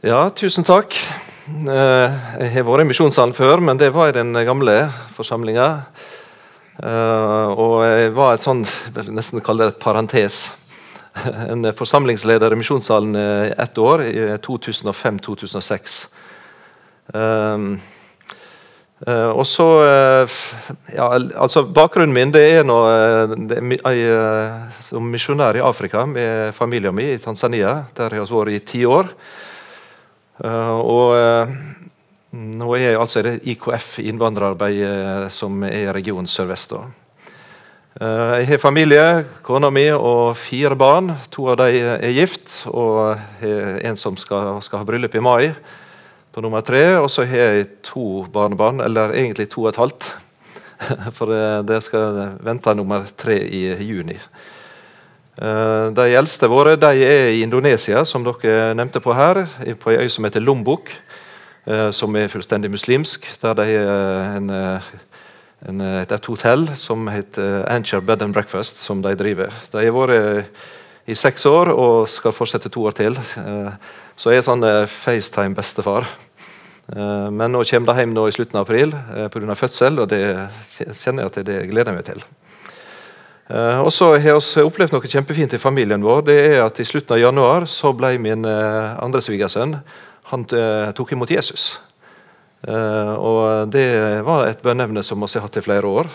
Ja, tusen takk. Eh, Jeg har vært i Misjonssalen før, men det var i den gamle forsamlinga. Eh, Og jeg var et sånn, jeg vil nesten kalle det et parentes. En forsamlingsleder i Misjonssalen i ett år, i 2005-2006. Um, Eh, og så uh, ja, altså Bakgrunnen min det er nå uh, jeg, eh, som misjonær i Afrika med familien min i Tanzania. Der har vi vært i ti år. Eh, og eh, nå er altså det IKF innvandrerarbeid eh, som er i region Sør-Vest. Jeg har familie, kona mi og fire barn. To av dem er gift, og en som skal, skal ha bryllup i mai på nummer tre. Og så har jeg to barnebarn, eller egentlig to og et halvt. For det skal vente nummer tre i juni. Eh, De eldste våre de er i Indonesia, som dere nevnte på her. På ei øy som heter Lombok, eh, som er fullstendig muslimsk. Der de er en, eh, en, et, hotell som heter Anchor Bed and Breakfast, som de driver. De har vært i seks år og skal fortsette to år til. Så jeg er sånn FaceTime-bestefar. Men nå kommer de hjem nå i slutten av april pga. fødsel, og det kjenner jeg at det gleder jeg meg til. Eh, og så har vi opplevd noe kjempefint i familien vår. det er at I slutten av januar så ble min eh, andre svigersønn han eh, tok imot Jesus. Og Det var et bønneevne som vi har hatt i flere år.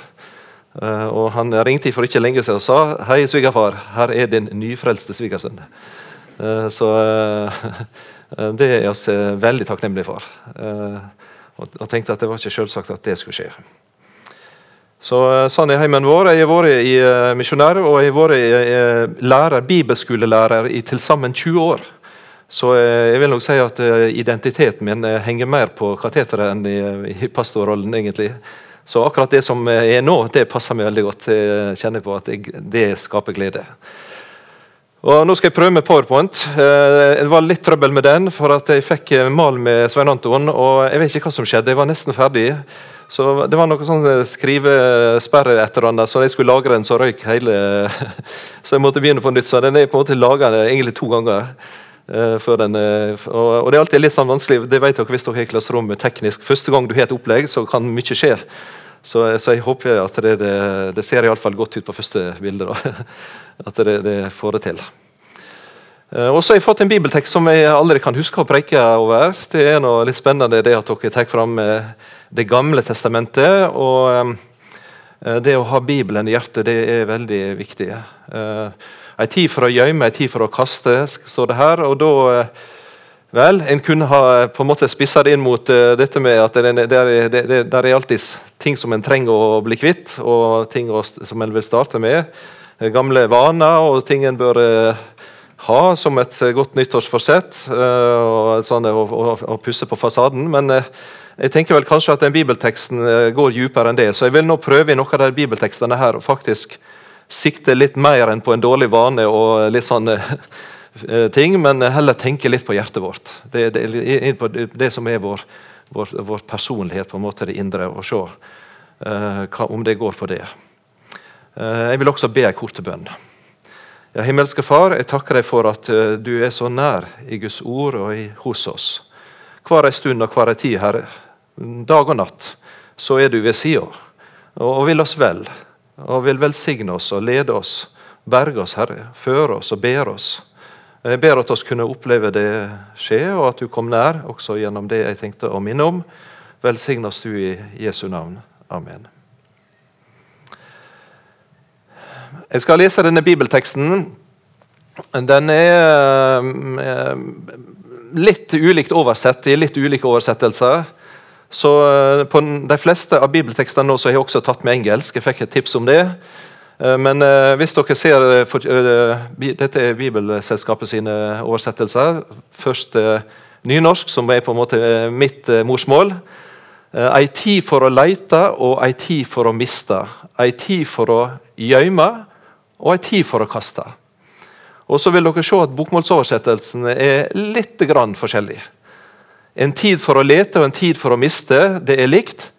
Og Han ringte for ikke lenge siden og sa Hei, svigerfar, her er din nyfrelste svigersønn. Så det er vi veldig takknemlige for. Og tenkte at det var ikke selvsagt at det skulle skje. Så eh, Sånn er heimen vår. Jeg har vært i uh, misjonær og jeg har vært eh, lærer, bibelskolelærer i til sammen 20 år. Så eh, jeg vil nok si at eh, identiteten min eh, henger mer på kateteret enn i, pastorrollen, egentlig. Så akkurat det som er nå, det passer meg veldig godt. Jeg kjenner på at det skaper glede. Og Nå skal jeg prøve med PowerPoint. Eh, det var litt trøbbel med den, for at jeg fikk eh, mal med Svein Anton, og jeg vet ikke hva som skjedde. Jeg var nesten ferdig. Så Det var noe sånn eh, skrivesperre et eller annet, så jeg skulle lagre den, så røyk hele Så jeg måtte begynne på nytt. Så den er på en måte laga egentlig to ganger. Uh, den, uh, og, det er alltid litt sånn vanskelig, det vet dere hvis dere har klasserommet teknisk. Første gang du har et opplegg, så kan mye skje. Så, så jeg håper at det, det, det ser fall godt ut på første bilde. da. At det, det får det til. Uh, Og så har jeg fått en bibeltekst som jeg aldri kan huske å preike over. Det er noe litt spennende det at dere tar fram eh, Det gamle testamentet. og eh, Det å ha Bibelen i hjertet det er veldig viktig. Ei En tid for å gjemme, ei tid for å kaste, står det her. og da eh, Vel, En kunne ha på en måte spissa det inn mot eh, dette med at det, er- der er alltid ting som en trenger å bli kvitt, og ting som en vil starte med. Eh, Gamle vaner og ting en bør eh, ha som et eh, godt nyttårsforsett. eh, og sånn, å, å, å pusse på fasaden. Men eh, jeg tenker vel kanskje at den bibelteksten eh, går dypere enn det. Så jeg vil nå prøve i noen av de bibeltekstene her å faktisk sikte litt mer enn på en dårlig vane og litt sånn eh, ting, men heller tenke litt på hjertet vårt. Det, det, det som er vår, vår, vår personlighet, på en måte det indre, og se uh, om det går på det. Uh, jeg vil også be en kort bønn. Ja, himmelske Far, jeg takker deg for at uh, du er så nær i Guds ord og i, hos oss. Hver ei stund og hver ei tid, Herre, dag og natt, så er du ved sida og, vil oss vel. Og vil velsigne oss og lede oss, berge oss, Herre, føre oss og bære oss. Jeg ber at oss kunne oppleve det skje, og at du kom nær også gjennom det jeg tenkte å minne om. Velsign oss du i Jesu navn. Amen. Jeg skal lese denne bibelteksten. Den er eh, litt ulikt oversett i litt ulike oversettelser. Så eh, På de fleste av bibeltekstene nå så har jeg også tatt med engelsk. Jeg fikk et tips om det. Eh, Men eh, hvis dere ser Dette er Bibelselskapet sine oversettelser. Først nynorsk, som er på en måte mitt morsmål. Ei tid for å leite og ei tid for å miste. Ei tid for å gjemme og ei tid for å kaste. Og så vil dere se at Bokmålsoversettelsene er litt grann forskjellige. En tid for å lete og en tid for å miste, det er likt.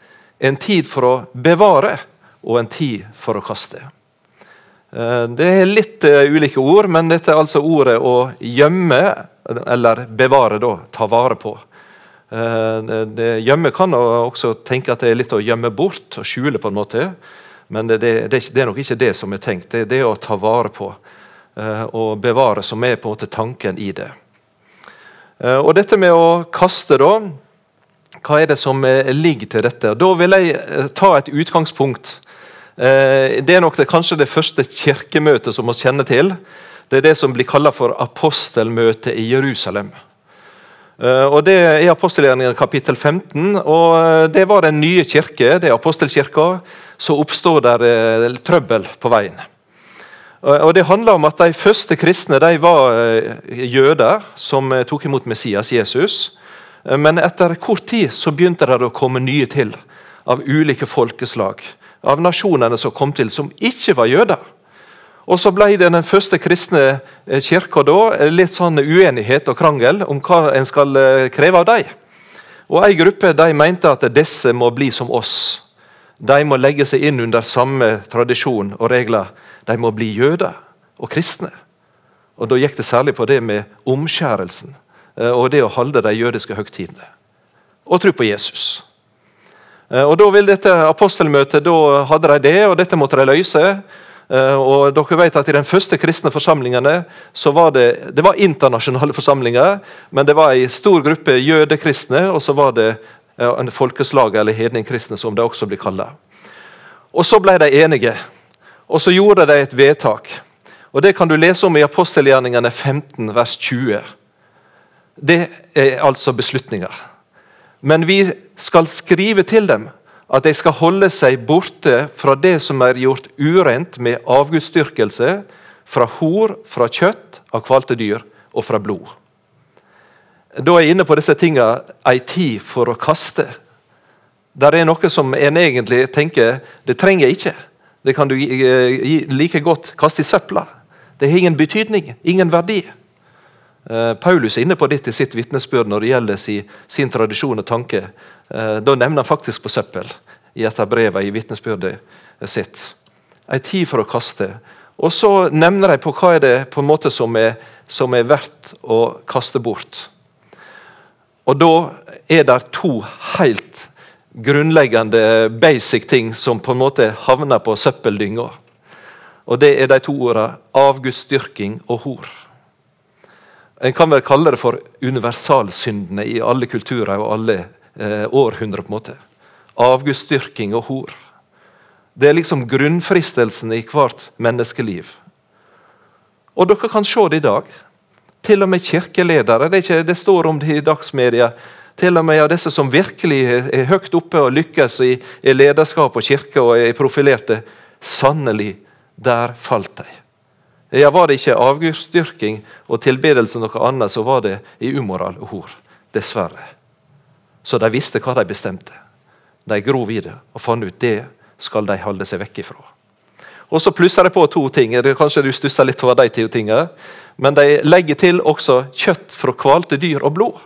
En tid for å bevare og en tid for å kaste. Eh, Det er litt eh, ulike ord, men dette er altså ordet å gjemme eller bevare, da, ta vare på. Eh, det, gjemme kan også tenke at det er litt å gjemme bort og skjule, på en måte. Men det, det, det er nok ikke det som er tenkt. Det er det å ta vare på og bevare som er på en måte tanken i det. Eh, og dette med å kaste, da. Hva er det som ligger til dette? Da vil jeg ta et utgangspunkt. Det er nok det, kanskje det første kirkemøtet som vi kjenner til. Det er det som blir kalt for apostelmøtet i Jerusalem. Eh, og Det er apostelgjerningen kapittel 15. og eh, Det var den nye kirke, det er apostelkirka. Så oppstår der eh, trøbbel på veien. Og Det handler om at De første kristne de var jøder som tok imot Messias Jesus. Men etter kort tid så begynte det å komme nye til, av ulike folkeslag. Av nasjonene som kom til, som ikke var jøder. Og så ble det den første kristne eh, kirka da eh, litt sånn uenighet og krangel om hva en skal eh, kreve av dem. Og Ei gruppe de mente at disse må bli som oss. De må legge seg inn under samme tradisjon og regler. De må bli jøder og kristne. Og Da gikk det særlig på det med omskjærelsen og det å holde de jødiske høgtidene. Og tro på Jesus. Og da vil dette Apostelmøtet da hadde de det, og dette måtte de løse. Eh, og dere vet at I den første kristne forsamlingene så var det, det var internasjonale forsamlinger, men det var en stor gruppe jødekristne, og så var det en folkeslag eller hedningkristne, som det også blir kalt. Og Så ble de enige, og så gjorde de et vedtak. Og Det kan du lese om i apostelgjerningene 15, vers 20. Det er altså beslutninger. Men vi skal skrive til dem at de skal holde seg borte fra det som er gjort urent med avgudsdyrkelse, fra hor, fra kjøtt av kvalte dyr og fra blod. Da er jeg inne på disse tinga ei tid for å kaste. Der er noe som en egentlig tenker det trenger jeg ikke. Det kan du like godt kaste i søpla. Det har ingen betydning, ingen verdi. Eh, Paulus er inne på dette i sitt vitnesbyrd når det gjelder sin, sin tradisjon og tanke. Eh, da nevner han faktisk på søppel i et av brevene i vitnesbyrdet sitt. Ei tid for å kaste. Og så nevner de på hva er det på en måte som er, som er verdt å kaste bort. Og da er det to helt grunnleggende basic ting som på en måte havner på søppeldynga. Og det er de to ordene avgudsdyrking og hor. En kan vel kalle det for universalsyndene i alle kulturer og alle eh, århundrer. på en måte. Avgudsdyrking og hor. Det er liksom grunnfristelsen i hvert menneskeliv. Og dere kan se det i dag. Til og med kirkeledere. Det, ikke, det står om det i dagsmedia. Til og med av disse som virkelig er høyt oppe og lykkes i, i lederskap og kirke og er profilerte. Sannelig, der falt de. Ja, Var det ikke avgudsdyrking og tilbedelse noe annet, så var det i umoral og hor. Dessverre. Så de visste hva de bestemte. De grov i det og fant ut det skal de holde seg vekk ifra. Og Så plusser de på to ting. Kanskje du stusser litt over de to tingene. Men de legger til også kjøtt fra kvalte dyr og blod.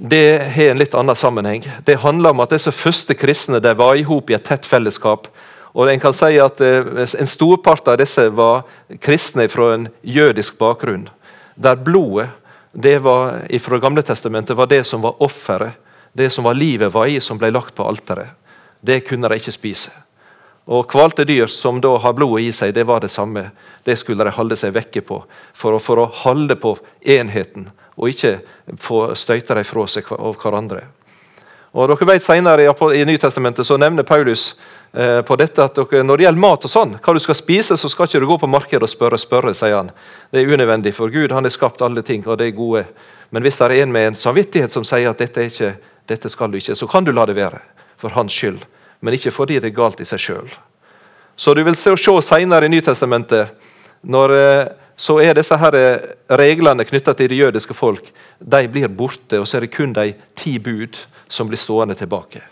Det har en litt annen sammenheng. Det handler om at disse første kristne de var i hop i et tett fellesskap. Og en kan si at eh, En storpart av disse var kristne fra en jødisk bakgrunn. Der blodet det var, fra Gamle testamentet var det som var offeret. Det som var livet var i, som ble lagt på alteret. Det kunne de ikke spise. Og Kvalte dyr som da har blodet i seg, det var det samme. Det skulle de holde seg vekke på for å, for å holde på enheten, og ikke få støyte dem fra seg av hverandre. Og dere vet Senere i, Nytestamentet så nevner Paulus eh, på dette at dere, når det gjelder mat og sånn, hva du skal spise, så skal ikke du gå på markedet og spørre, spørre, sier han. Det er unødvendig, for Gud han har skapt alle ting, og det er gode. Men hvis det er en med en samvittighet som sier at dette, ikke, dette skal du ikke, så kan du la det være. For hans skyld. Men ikke fordi det er galt i seg sjøl. Så du vil se, se senere i Nytestamentet, når, eh, så er disse her eh, reglene knytta til det jødiske folk de blir borte, og så er det kun de ti bud som blir stående tilbake.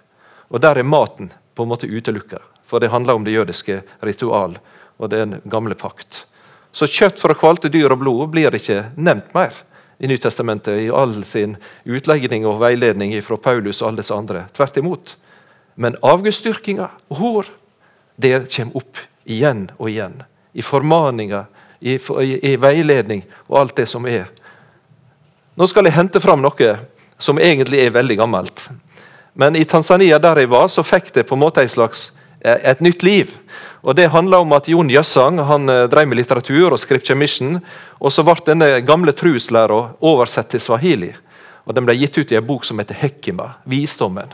Og Der er maten på en måte utelukka, for det handler om det jødiske ritual og den gamle pakt. Så kjøtt fra kvalte dyr og blod blir ikke nevnt mer i Nytestamentet i all sin utlegning og veiledning fra Paulus og alle disse andre. Tvert imot. Men avgudsdyrkinga og hor, det kommer opp igjen og igjen. I formaninger, i, i, i, veiledning og alt det som er Nå skal jeg hente fram noe som egentlig er veldig gammelt. Men i Tanzania der jeg var, så fikk det på en måte et slags eh, et nytt liv. Og Det handla om at Jon Jøssang han eh, drev med litteratur og scripture mission. Og så ble denne gamle truslæra oversett til swahili. Og Den ble gitt ut i en bok som heter Hekima, Visdommen.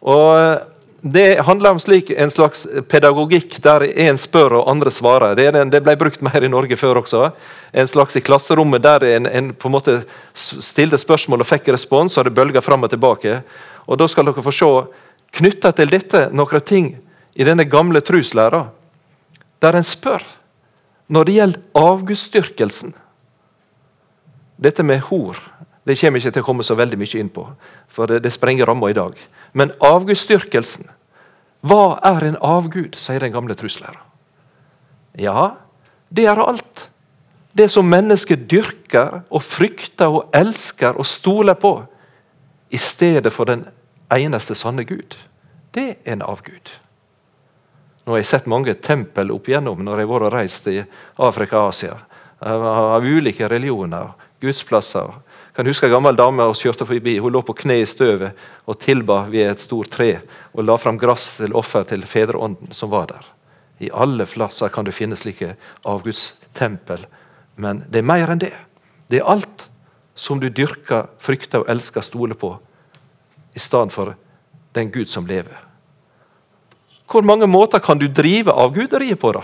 Og Det handler om slik, en slags pedagogikk der en spør og andre svarer. Det, den, det, ble brukt mer i Norge før også. En slags i klasserommet der en, en på en måte stilte spørsmål og fikk respons, og det bølga fram og tilbake. Og Da skal dere få se knytta til dette noen ting i denne gamle truslæra, der en spør når det gjelder avgudsdyrkelsen. Dette med hor det kommer ikke til å komme så veldig mye inn på, for det, det sprenger ramma i dag. Men avgudsdyrkelsen Hva er en avgud, sier den gamle truslæra. Ja, det er alt. Det som mennesket dyrker og frykter og elsker og stoler på, i stedet for den eneste sanne Gud. Det er en avgud. Nå har jeg sett mange tempel opp igjennom når jeg har vært og reist i Afrika og Asia. Av ulike religioner, gudsplasser. Jeg kan huske En gammel dame vi kjørte forbi. Hun lå på kne i støvet og tilba ved et stort tre og la fram gress til offer til fedreånden som var der. I alle plasser kan du finne slike avgudstempel. Men det er mer enn det. Det er alt som du dyrker, frykter og elsker, stoler på, i stedet for den Gud som lever. Hvor mange måter kan du drive avguderiet på? da?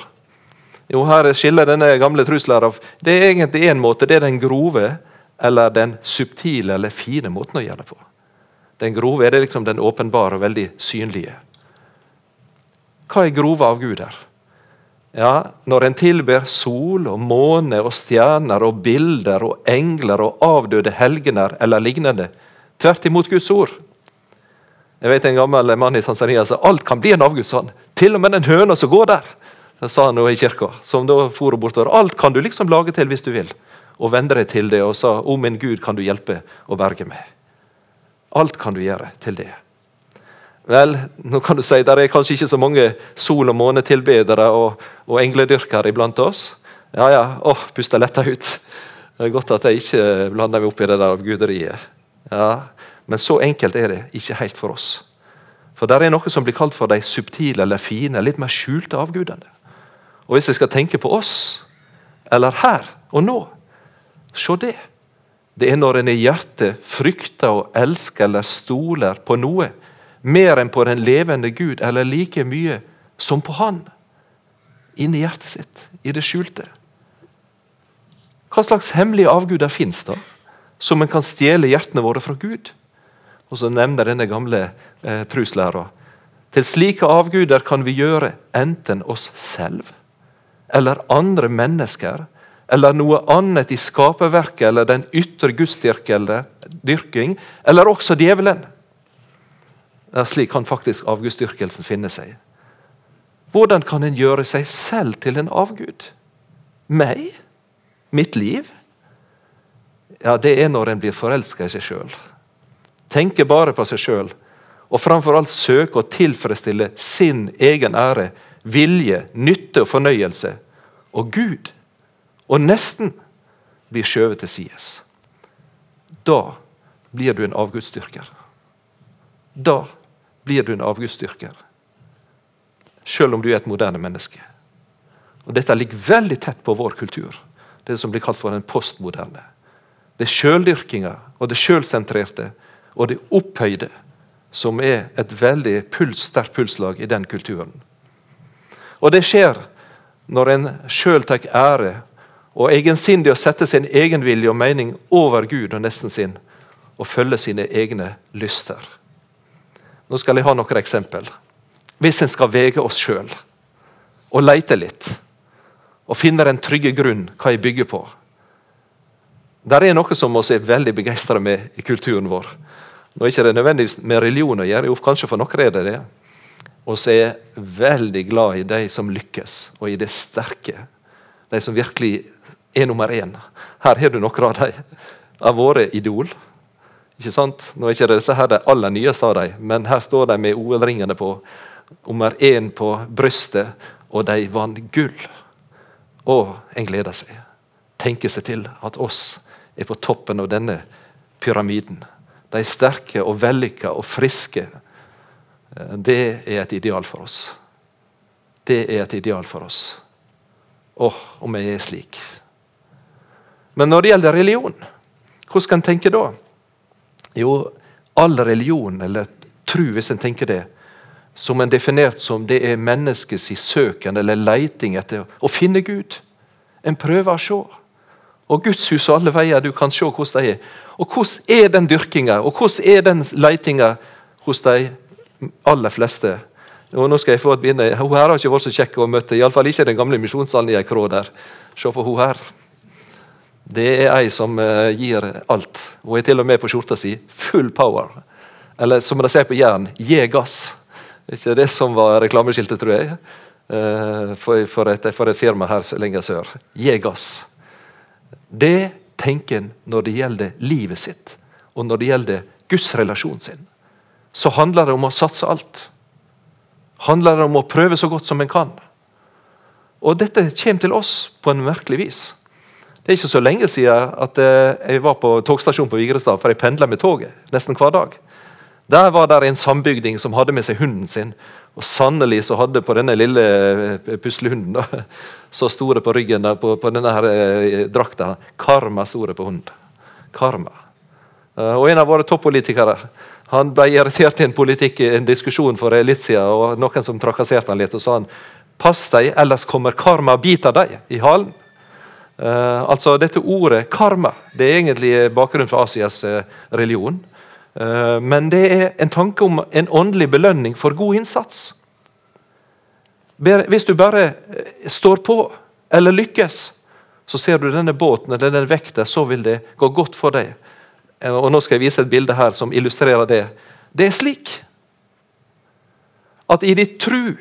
Jo, Her skiller denne gamle truslæra Det er egentlig én måte. Det er den grove eller den subtile eller fine måten å gjøre det på. Den grove er det liksom den åpenbare og veldig synlige. Hva er grove av Gud her? Ja, Når en tilber sol og måne og stjerner og bilder og engler og avdøde helgener eller lignende, tvert imot Guds ord, jeg vet En gammel mann i Tanzania sa alt kan bli en avgudsånd. Til og med den høna som går der. Det sa han i kirka, som da for bortover. Alt kan du liksom lage til hvis du vil. Og vende deg til det og sa 'O min Gud, kan du hjelpe og berge meg'. Alt kan du gjøre til det. Vel, nå kan du si Der er kanskje ikke så mange sol- og månetilbedere og, og engledyrkere iblant oss. Ja, ja, åh, pusta letta ut. Det er godt at jeg ikke blander meg opp i det der avguderiet. Ja, men så enkelt er det ikke helt for oss. For der er noe som blir kalt for de subtile eller fine, litt mer skjulte avgudene. Og Hvis jeg skal tenke på oss, eller her og nå, se det. Det er når en i hjertet frykter og elsker eller stoler på noe mer enn på den levende Gud, eller like mye som på Han. Inni hjertet sitt, i det skjulte. Hva slags hemmelige avguder fins da, som en kan stjele hjertene våre fra Gud? Og så nevner denne gamle eh, truslæra. Til slike avguder kan vi gjøre enten oss selv eller andre mennesker eller noe annet i skaperverket eller den ytre gudsdyrking eller, også djevelen. Ja, slik kan faktisk avgudsdyrkelsen finne seg. Hvordan kan en gjøre seg selv til en avgud? Meg? Mitt liv? Ja, Det er når en blir forelska i seg sjøl tenker bare på seg sjøl, og framfor alt søker å tilfredsstille sin egen ære, vilje, nytte og fornøyelse. Og Gud og nesten blir skjøvet til sides. Da blir du en avgudsdyrker. Da blir du en avgudsdyrker. Selv om du er et moderne menneske. Og Dette ligger veldig tett på vår kultur. Det som blir kalt for den postmoderne. Det er sjøldyrkinga og det sjølsentrerte og det opphøyde, som er et veldig puls, sterkt pulslag i den kulturen. Og det skjer når en sjøl tar ære og egensindig å sette sin egen vilje og mening over Gud og nesten sin, og følge sine egne lyster. Nå skal jeg ha noen eksempel. Hvis en skal vege oss sjøl og leite litt, og finner en trygge grunn hva jeg bygger på Der er noe som vi er veldig begeistra med i kulturen vår. Nå er det ikke nødvendigvis med religion å gjøre, kanskje for noen er det det. Og så er jeg veldig glad i de som lykkes, og i det sterke. De som virkelig er nummer én. Her har du noen av dem. Av våre idol. Ikke sant? Nå er ikke disse her de aller nyeste av dem, men her står de med OL-ringene på. Nummer én på brystet, og de vant gull. Og en gleder seg. Tenker seg til at oss er på toppen av denne pyramiden. De er sterke og vellykka og friske. Det er et ideal for oss. Det er et ideal for oss. Åh, om jeg er slik. Men når det gjelder religion, hvordan kan en tenke da? Jo, all religion, eller tro, hvis en tenker det, som en definert som det er menneskets søken eller leiting etter å finne Gud. En prøver å se. Og Guds hus og alle veier du kan se hvordan de er. Og hvordan er den dyrkinga og hvordan er den leitinga hos de aller fleste? Og nå skal jeg få et bilde. Hun her har ikke vært så kjekk å møte. Iallfall ikke den gamle misjonssalen i ei krå der. Se på hun her. Det er ei som uh, gir alt. Hun er til og med på skjorta si full power. Eller som de sier på Jæren, gi gass. Ikke det som var reklameskiltet, tror jeg, eh, for, for, et, for et firma her lenger sør. Gi gass. Det tenker en når det gjelder livet sitt, og når det gjelder Guds relasjon sin. Så handler det om å satse alt. Handler det om å prøve så godt som en kan. Og dette kommer til oss på en merkelig vis. Det er ikke så lenge siden at eh, jeg var på togstasjonen på Vigrestad, for jeg pendla med toget nesten hver dag. Der var det en sambygding som hadde med seg hunden sin. Og sannelig så hadde på denne lille eh, puslehunden, da, så store på ryggen på, på, denne her eh, drakta Karma store på hund. Karma. Uh, og En av våre toppolitikere han ble irritert i en politikk, en diskusjon for litt siden, og noen som trakasserte han litt, og sa han, pass deg, ellers kommer karma og biter deg i halen. Uh, altså Dette ordet karma det er egentlig bakgrunnen for Asias uh, religion. Uh, men det er en tanke om en åndelig belønning for god innsats. Hvis du bare eh, står på eller lykkes, så ser du denne båten eller denne vekta, så vil det gå godt for deg. Eh, og Nå skal jeg vise et bilde her som illustrerer det. Det er slik at i ditt tru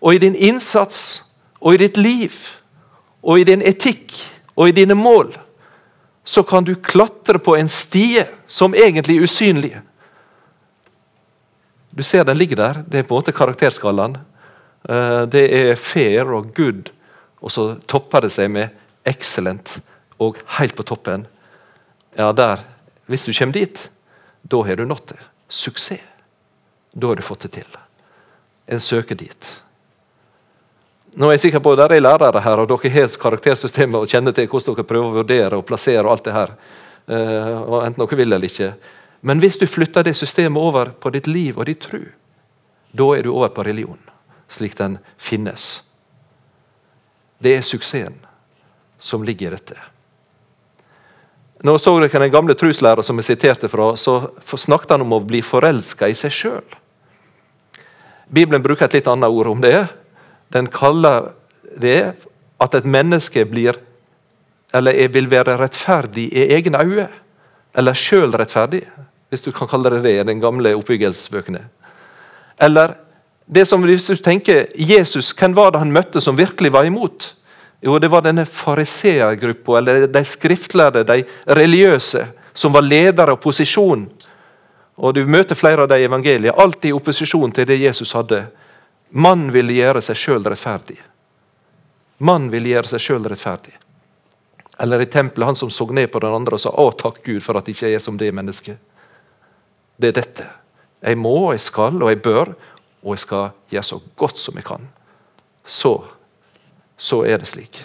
og i din innsats og i ditt liv og i din etikk og i dine mål så kan du klatre på en stie som egentlig er usynlig. Du ser den ligger der. Det er på en måte karakterskalaen. Eh, det er fair og good, og så topper det seg med excellent og helt på toppen. Ja, der. Hvis du kommer dit, da har du nådd det. Suksess. Da har du fått det til. En søker dit. Nå er jeg sikker på at Dere er lærere her, og dere har karaktersystemet og kjenner til hvordan dere prøver å vurdere og plassere. og alt det her, uh, enten dere vil eller ikke. Men hvis du flytter det systemet over på ditt liv og ditt tro, da er du over på religion, slik den finnes. Det er suksessen som ligger i dette. Nå så dere Den gamle truslæreren som jeg siterte fra, så snakket han om å bli forelska i seg sjøl. Bibelen bruker et litt annet ord om det. Den kaller det at et menneske blir eller vil være rettferdig i egne øyne. Eller sjølrettferdig, hvis du kan kalle det det i den gamle oppbyggelsesbøkene. Eller det som hvis du tenker Jesus, Hvem var det han møtte som virkelig var imot? Jo, Det var denne fariseergruppa, eller de skriftlærde, de religiøse, som var ledere av posisjon. Og Du møter flere av de i evangeliet, alltid i opposisjon til det Jesus hadde. Mannen ville gjøre seg sjøl rettferdig. Mannen ville gjøre seg sjøl rettferdig. Eller i tempelet, han som så ned på den andre og sa 'Å, takk Gud for at ikke jeg er som det mennesket'. Det er dette. Jeg må, jeg skal, og jeg bør, og jeg skal gjøre så godt som jeg kan. Så, så er det slik.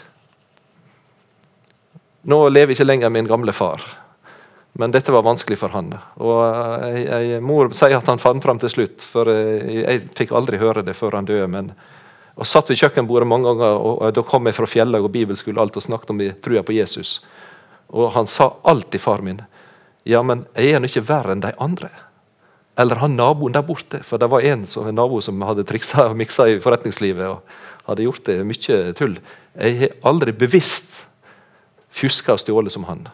Nå lever ikke lenger min gamle far. Men dette var vanskelig for han. Og jeg, eh, jeg, Mor sier at han fant fram til slutt, for eh, jeg fikk aldri høre det før han døde. men og satt ved kjøkkenbordet mange ganger, og Da kom jeg fra fjellet og bibelskole alt og snakket om trua på Jesus. Og Han sa alltid, far min, ja, men jeg er nå ikke verre enn de andre. Eller han naboen der borte. For det var en, som, en nabo som hadde triksa og miksa i forretningslivet. og hadde gjort det mye tull. Jeg har aldri bevisst fjuska og stjålet som han.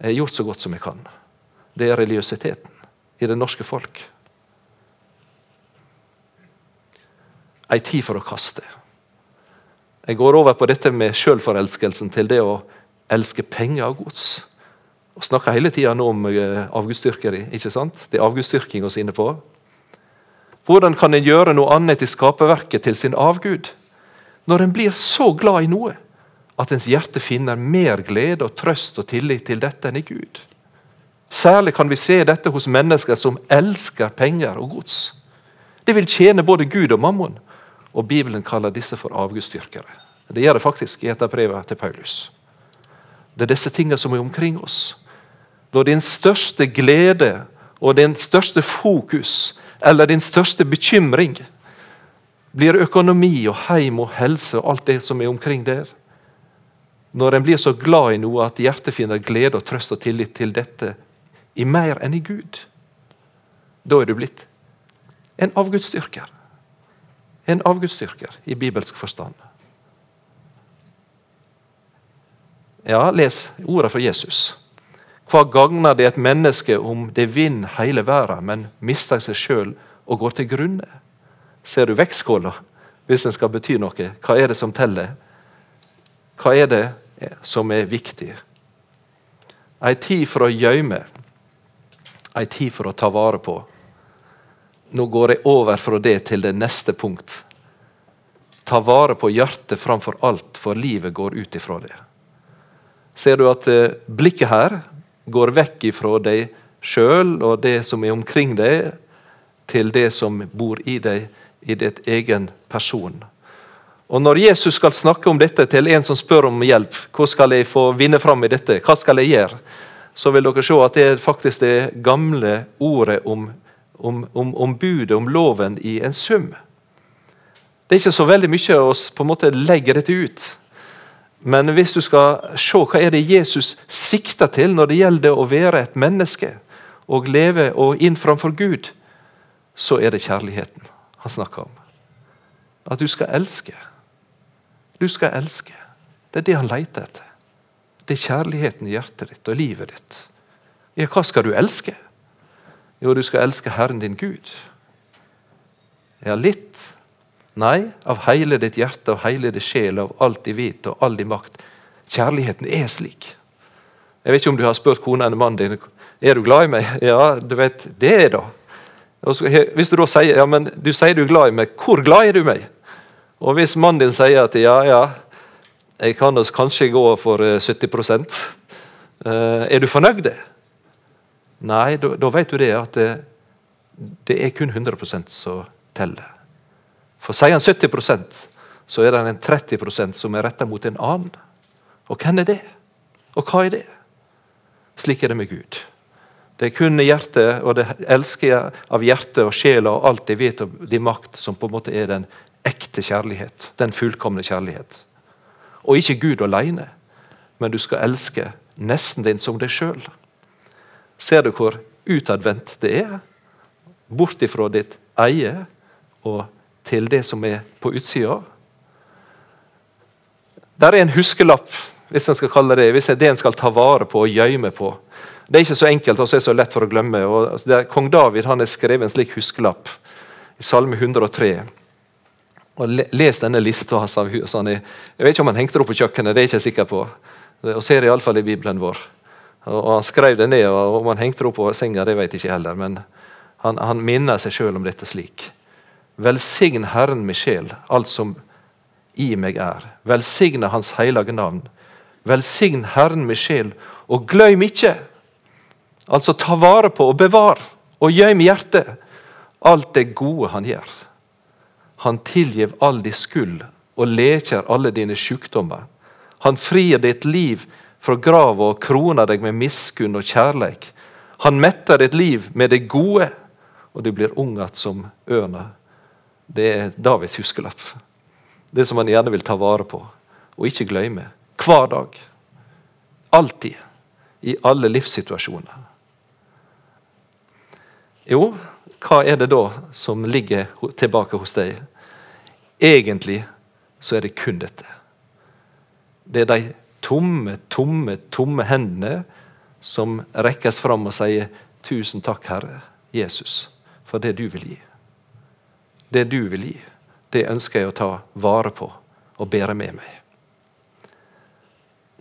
Jeg har gjort så godt som jeg kan. Det er religiøsiteten i det norske folk. Ei tid for å kaste. Jeg går over på dette med sjølforelskelsen til det å elske penger og gods. Og snakker hele tida om eh, avgudsdyrkeri. ikke sant? Det er avgudsdyrking vi er inne på. Hvordan kan en gjøre noe annet i skaperverket til sin avgud? Når en blir så glad i noe at ens hjerte finner mer glede og trøst og tillit til dette enn i Gud. Særlig kan vi se dette hos mennesker som elsker penger og gods. Det vil tjene både Gud og mammon, og Bibelen kaller disse for avgudsdyrkere. Det gjør det faktisk i et av brevene til Paulus. Det er disse tingene som er omkring oss. Når din største glede og din største fokus eller din største bekymring blir økonomi og heim og helse og alt det som er omkring der. Når en blir så glad i noe at hjertet finner glede og trøst og tillit til dette i mer enn i Gud, da er du blitt en avgudsdyrker. En avgudsdyrker i bibelsk forstand. Ja, les ordet fra Jesus. Hva gagner det et menneske om det vinner hele verden, men mister seg sjøl og går til grunne? Ser du vektskåla, hvis den skal bety noe? Hva er det som teller? Hva er det som er viktig? Ei tid for å gjøyme, ei tid for å ta vare på. Nå går jeg over fra det til det neste punkt. Ta vare på hjertet framfor alt, for livet går ut ifra det. Ser du at eh, blikket her går vekk ifra deg sjøl og det som er omkring deg, til det som bor i deg, i ditt egen person. Og Når Jesus skal snakke om dette til en som spør om hjelp, hva skal jeg få vinne fram i dette, hva skal jeg gjøre, så vil dere se at det er faktisk det gamle ordet om, om, om, om budet, om loven, i en sum. Det er ikke så veldig mye av oss på en måte legger dette ut. Men hvis du skal se hva er det Jesus sikter til når det gjelder å være et menneske og leve og inn framfor Gud, så er det kjærligheten han snakker om. At du skal elske. Du skal elske. Det er det han leter etter. Det er kjærligheten i hjertet ditt og livet ditt. Ja, hva skal du elske? Jo, du skal elske Herren din Gud. Ja, litt Nei, av hele ditt hjerte, av hele ditt sjel, av alt din vit og all din makt. Kjærligheten er slik. Jeg vet ikke om du har spurt kona eller mannen din er du glad i meg. Ja, du vet, det er da. Hvis du da sier ja, men du sier du er glad i meg, hvor glad er du meg? Og hvis mannen din sier at ja, ja, jeg kan kanskje gå for 70 eh, eh, Er du fornøyd? Nei, da vet du det at det, det er kun 100% som teller. For sier han 70% så er det en 30% som er retta mot en annen. Og hvem er det? Og hva er det? Slik er det med Gud. Det er kun hjertet, og det elsker av hjertet og sjela og alt de vet om de makt, som på en måte er den ekte kjærlighet. Den fullkomne kjærlighet. Og ikke Gud alene, men du skal elske nesten din som deg sjøl. Ser du hvor utadvendt det er? Bort ifra ditt eie og til det som er på utsida. Der er en huskelapp, hvis en skal kalle det hvis det en skal ta vare på og gjemme på. Det er ikke så enkelt og så er det så lett for å glemme. Og, altså, er, Kong David han har skrevet en slik huskelapp i Salme 103. Og Les denne lista hans. Sånn, jeg vet ikke om han hengte det opp på kjøkkenet, det er jeg ikke sikker på. Og ser det iallfall i Bibelen vår. Og Han skrev det ned, og om han hengte det opp på senga, det vet jeg ikke heller. Men han, han minner seg sjøl om dette slik. Velsign Herren med sjel, alt som i meg er. Velsigne Hans hellige navn. Velsign Herren med sjel, og gløym ikke. Altså ta vare på og bevar og gøym hjertet alt det gode han gjør. Han tilgir all din skyld og leker alle dine sykdommer. Han frir ditt liv fra grava og kroner deg med miskunn og kjærleik. Han metter ditt liv med det gode, og du blir ung att som ørna det er Davids huskelapp. Det som han gjerne vil ta vare på og ikke glemme. Hver dag. Alltid. I alle livssituasjoner. Jo, hva er det da som ligger tilbake hos deg? Egentlig så er det kun dette. Det er de tomme, tomme, tomme hendene som rekkes fram og sier 'Tusen takk, Herre Jesus, for det du vil gi'. Det du vil gi, det ønsker jeg å ta vare på og bære med meg.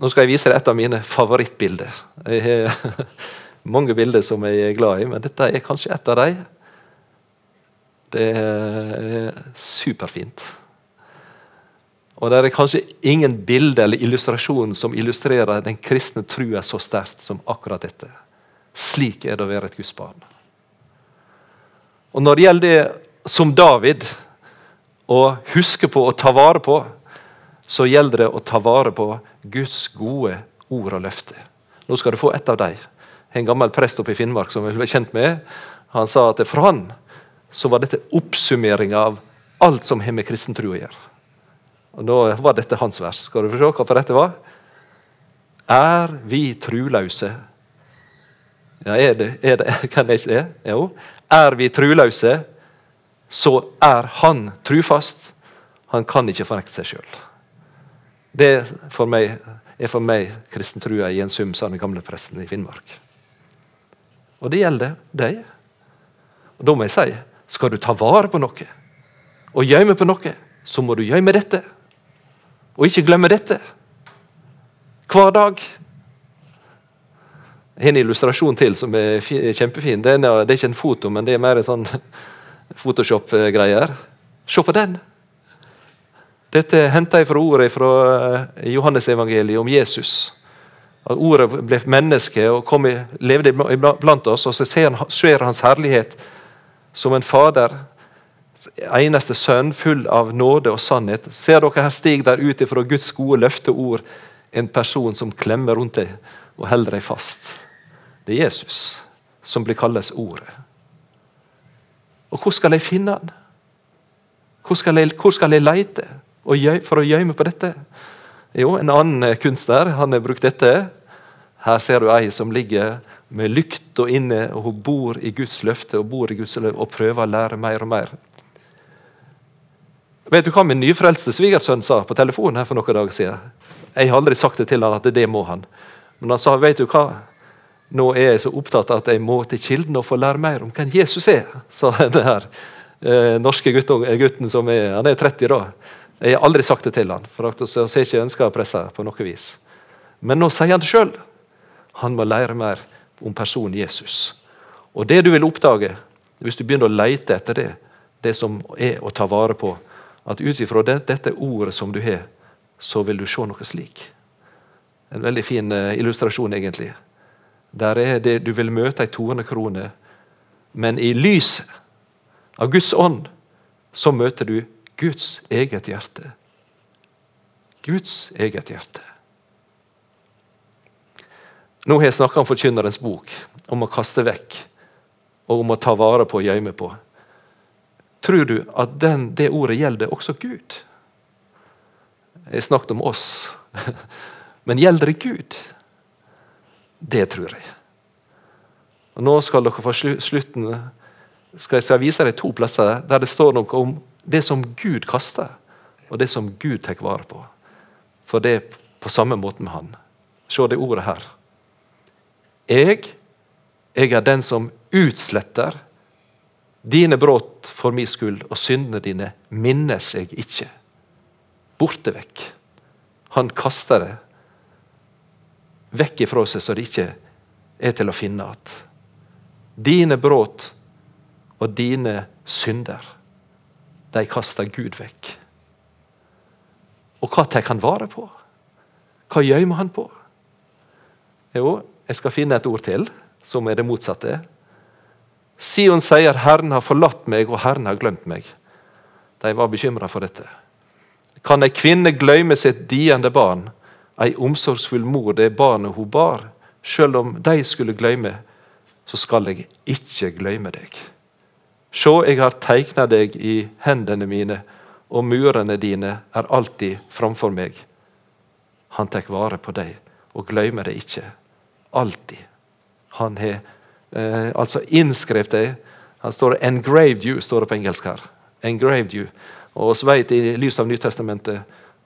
Nå skal jeg vise deg et av mine favorittbilder. Jeg har mange bilder som jeg er glad i, men dette er kanskje et av dem. Det er superfint. Og det er kanskje ingen bilde eller illustrasjon som illustrerer den kristne trua så sterkt som akkurat dette. Slik er det å være et Guds barn. Og Når det gjelder det som David, å huske på og ta vare på, så gjelder det å ta vare på Guds gode ord og løfter. Nå skal du få et av dem. En gammel prest oppe i Finnmark som vi var kjent med, han sa at for han så var dette oppsummeringa av alt som har med kristen tro å gjøre. Og Da var dette hans vers. Skal du få se hva dette var? Er vi truløse? Ja, er det, er det, Kan det ikke det? Jo. Er vi truløse, så er Han trufast. Han kan ikke fornekte seg sjøl. Det for meg, er for meg kristentrua i en sum, sa den gamle presten i Finnmark. Og det gjelder deg. Og Da må jeg si skal du ta vare på noe og gjemme på noe, så må du gjemme dette. Og ikke glemme dette. Hver dag. Jeg har en illustrasjon til som er kjempefin. Det er, ikke en foto, men det er mer en sånn Photoshop-greier. Se på den! Dette henter jeg fra ordet fra eh, Johannesevangeliet om Jesus. At Ordet ble menneske og kom levde blant oss, og så ser, ser hans herlighet som en fader eneste sønn, full av nåde og sannhet. Ser dere her stig der ut fra Guds gode løfteord en person som klemmer rundt deg og holder deg fast. Det er Jesus som blir kalles Ordet. Og hvor skal jeg finne han? Hvor skal jeg, hvor skal jeg lete for å gjemme på dette? Jo, en annen kunstner han har brukt dette. Her ser du ei som ligger med lykt og inne, og hun bor i Guds løfte og bor i Guds løfte og prøver å lære mer og mer. Vet du hva min nyfrelste svigersønn sa på telefonen her for noen dager siden? Jeg har aldri sagt det til han at det må han. Men han sa vet du hva? Nå er jeg så opptatt av at jeg må til kilden og få lære mer om hvem Jesus er. sa den her eh, norske gutten, gutten, som er, han er 30 da. Jeg har aldri sagt det til han, for at har ikke ønsker å presse på noe vis. Men nå sier han det sjøl. Han må lære mer om personen Jesus. Og det du vil oppdage hvis du begynner å leite etter det, det som er å ta vare på, at ut ifra det, dette ordet som du har, så vil du se noe slik. En veldig fin uh, illustrasjon, egentlig. Der er det du vil møte ei tornekrone, men i lyset av Guds ånd så møter du Guds eget hjerte. Guds eget hjerte. Nå har jeg snakka om Forkynnerens bok, om å kaste vekk og om å ta vare på og gjemme på. Tror du at den, det ordet gjelder også Gud? Jeg snakket om oss. Men gjelder det Gud? Det tror jeg. Og Nå skal dere få slutten skal jeg vise deg to plasser der det står noe om det som Gud kaster, og det som Gud tar vare på. For det er på samme måte med Han. Se det ordet her. Jeg, jeg er den som utsletter Dine brudd for min skyld og syndene dine minnes jeg ikke. Borte vekk. Han kaster det vekk ifra seg så det ikke er til å finne igjen. Dine brudd og dine synder, de kaster Gud vekk. Og hva tar han vare på? Hva gjemmer han på? Jo, jeg skal finne et ord til som er det motsatte. Sion sier 'Herren har forlatt meg, og Herren har glemt meg'. De var bekymra for dette. Kan ei kvinne glemme sitt diende barn, ei omsorgsfull mor det barnet hun bar? Selv om de skulle glemme, så skal jeg ikke glemme deg. Sjå, jeg har tegna deg i hendene mine, og murene dine er alltid framfor meg. Han tar vare på deg og glemmer det ikke. Alltid. Han har eh, altså innskrevet deg. Han står 'engraved you' står det på engelsk her. Engraved you. Og vi vet i lys av Nytestamentet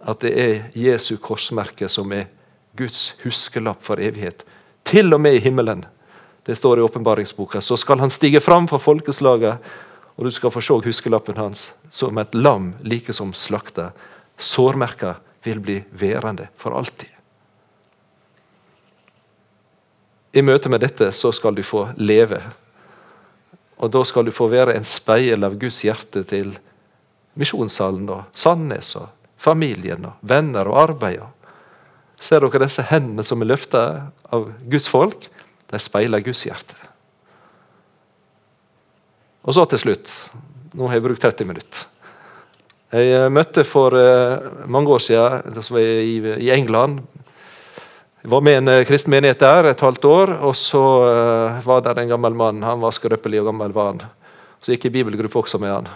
at det er Jesu korsmerke som er Guds huskelapp for evighet. Til og med i himmelen. Det står i åpenbaringsboka. Så skal han stige fram for folkeslaget, og du skal få se huskelappen hans som et lam like som slakta. Sårmerka vil bli værende for alltid. I møte med dette så skal du få leve. Og da skal du få være en speil av Guds hjerte til misjonssalen og Sandnes og familien, og venner og arbeid. Ser dere disse hendene som er løfta av Guds folk? De speiler Guds hjerte. Og så til slutt Nå har jeg brukt 30 minutter. Jeg eh, møtte for uh, mange år siden i, England. Jeg var med en uh, kristen menighet der et halvt år. og Så var der en gammel mann. Han var skrøpelig og gammel. var han. Så gikk jeg i bibelgruppe også med han.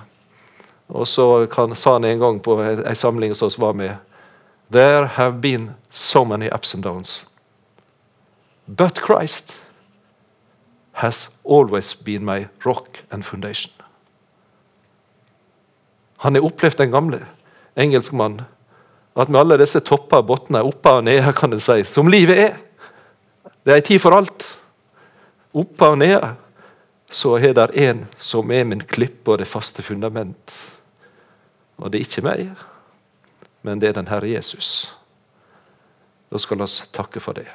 Og så kan, sa han en gang på en samling hos oss var med There have been so many ups and downs. But Christ has always been my rock and foundation. Han har opplevd den gamle engelskmannen, At med alle disse topper og bunner, oppe og nede, kan en si, som livet er Det er ei tid for alt. Oppe og nede så er det en som er min klippe og det faste fundament. Og det er ikke meg, men det er den Herre Jesus. Da skal vi takke for det.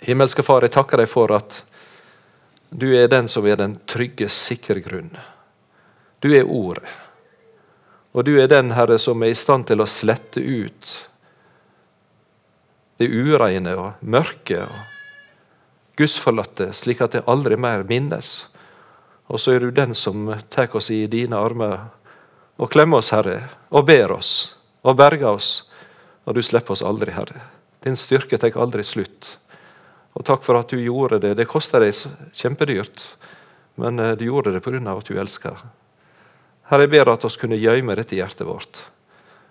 Himmelske Far, jeg takker deg for at du er den som er den trygge, sikre grunn. Du er Ordet. Og du er den, Herre, som er i stand til å slette ut det ureine og mørke og gudsforlatte, slik at det aldri mer minnes. Og så er du den som tar oss i dine armer og klemmer oss, Herre, og ber oss og berger oss. Og du slipper oss aldri, Herre. Din styrke tar aldri slutt. Og takk for at du gjorde det. Det koster deg kjempedyrt, men eh, du gjorde det pga. at du elsker. Herre, jeg ber at oss kunne gjemme dette hjertet vårt.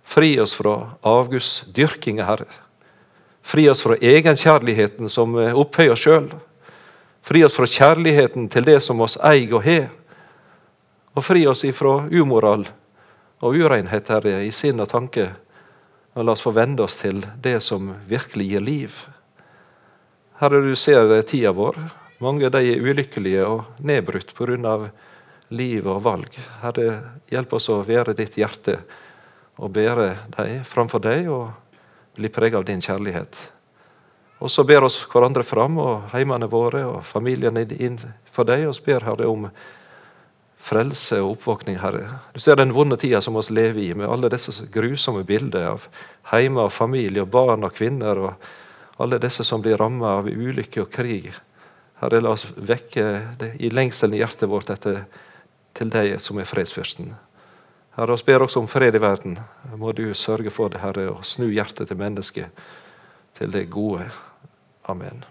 Fri oss fra avgudsdyrkinga, Herre. Fri oss fra egenkjærligheten som eh, opphøyer oss sjøl. Fri oss fra kjærligheten til det som oss eier og har. Og fri oss ifra umoral og urenhet, Herre, i sinn og tanke. Og la oss få vende oss til det som virkelig gir liv. Herre, du ser tida vår. Mange av de er ulykkelige og nedbrutt pga liv og valg. Herre, hjelp oss å være ditt hjerte og bære deg framfor deg og bli preget av din kjærlighet. Og så ber oss hverandre fram og heimene våre og familiene inn for deg og ber Herre om frelse og oppvåkning, Herre. Du ser den vonde tida som vi lever i, med alle disse grusomme bilder av heime og familie og barn og kvinner og alle disse som blir rammet av ulykke og krig. Herre, la oss vekke det i lengselen i hjertet vårt etter til deg som er fredsfyrsten. Herre, oss ber også om fred i verden. Må du sørge for det, Herre, og snu hjertet til mennesket til det gode. Amen.